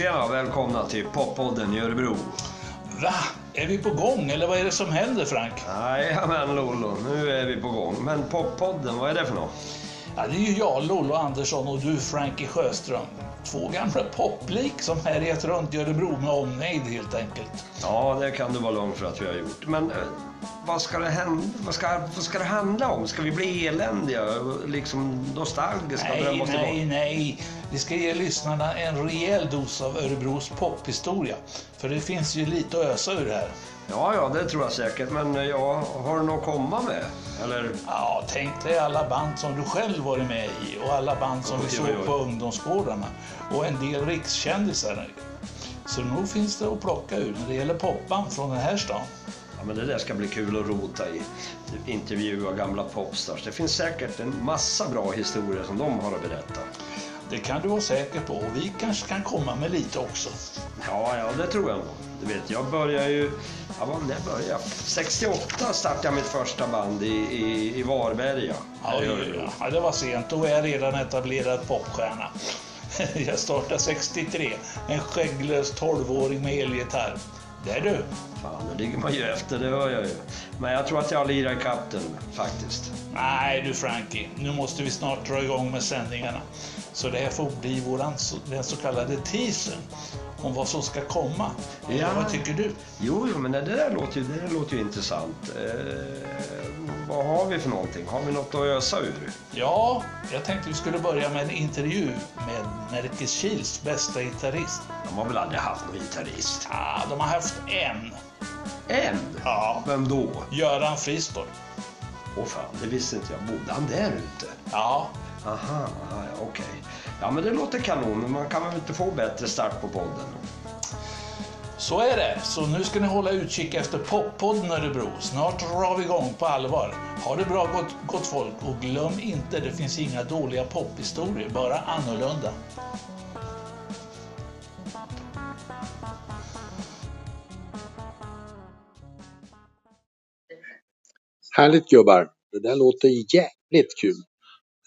Tjena och välkomna till Poppodden i Örebro. Va? Är vi på gång eller vad är det som händer Frank? Jajamän Lollo, nu är vi på gång. Men Poppodden, vad är det för något? Ja, det är ju jag, Lollo Andersson och du Frankie Sjöström. Två gamla poplik som härjat runt i Örebro med omnejd helt enkelt. Ja, det kan du vara lugn för att vi har gjort. Men eh, vad ska det hända? Vad ska, vad ska det handla om? Ska vi bli eländiga? Liksom nostalgiska? Nej, nej, nej. Vi ska ge lyssnarna en rejäl dos av Örebros pophistoria. För det finns ju lite att ösa ur här. Ja, ja, det tror jag säkert. Men eh, ja, har något att komma med? Eller? Ja, tänk dig alla band som du själv varit med i och alla band som vi Oj, såg oj, oj. på ungdomsgårdarna. Och en del rikskändisar. Så nog finns det att plocka ur när det gäller popband från den här stan. Ja, men det där ska bli kul att rota i. Intervjua gamla popstars. Det finns säkert en massa bra historier som de har att berätta. Det kan du vara säker på och vi kanske kan komma med lite också. Ja, ja, det tror jag nog. Du vet, jag började ju... Ja, vad när började jag? 68 startade jag mitt första band i, i, i Varberga. Ja, det var sent. Då är jag redan etablerad popstjärna. Jag startade 63. En skägglös 12-åring med elgitarr. Det är du. Fan, nu ligger man ju efter, det hör jag ju. Men jag tror att jag lirar ikapp den faktiskt. Nej du Frankie, nu måste vi snart dra igång med sändningarna. Så det här får bli våran, den så kallade teasern om vad som ska komma. Ja. Vad tycker du? Jo, jo men det där låter ju, det låter ju intressant. Eh, vad har vi för någonting? Har vi något att ösa ur? Ja, jag tänkte vi skulle börja med en intervju med Nerikes Kils bästa gitarrist. De har väl aldrig haft någon gitarrist? Ja, de har haft en. En? Ja, Vem då? Göran Fristorp. Åh fan, det visste inte jag. Bodde han där ute? Ja, Aha, okej. Ja, men det låter kanon. Men man kan väl inte få bättre start på podden? så är det. Så nu ska ni hålla utkik efter Poppodden Örebro. Snart drar vi igång på allvar. Ha det bra gott, gott folk och glöm inte, det finns inga dåliga pophistorier, bara annorlunda. Härligt gubbar! Det där låter jävligt kul.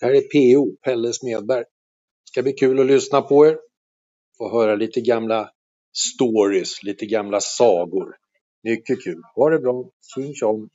Det här är PO, Pelle Smedberg. ska bli kul att lyssna på er. Få höra lite gamla stories, lite gamla sagor. Mycket kul. Ha det bra. Tjing tjong!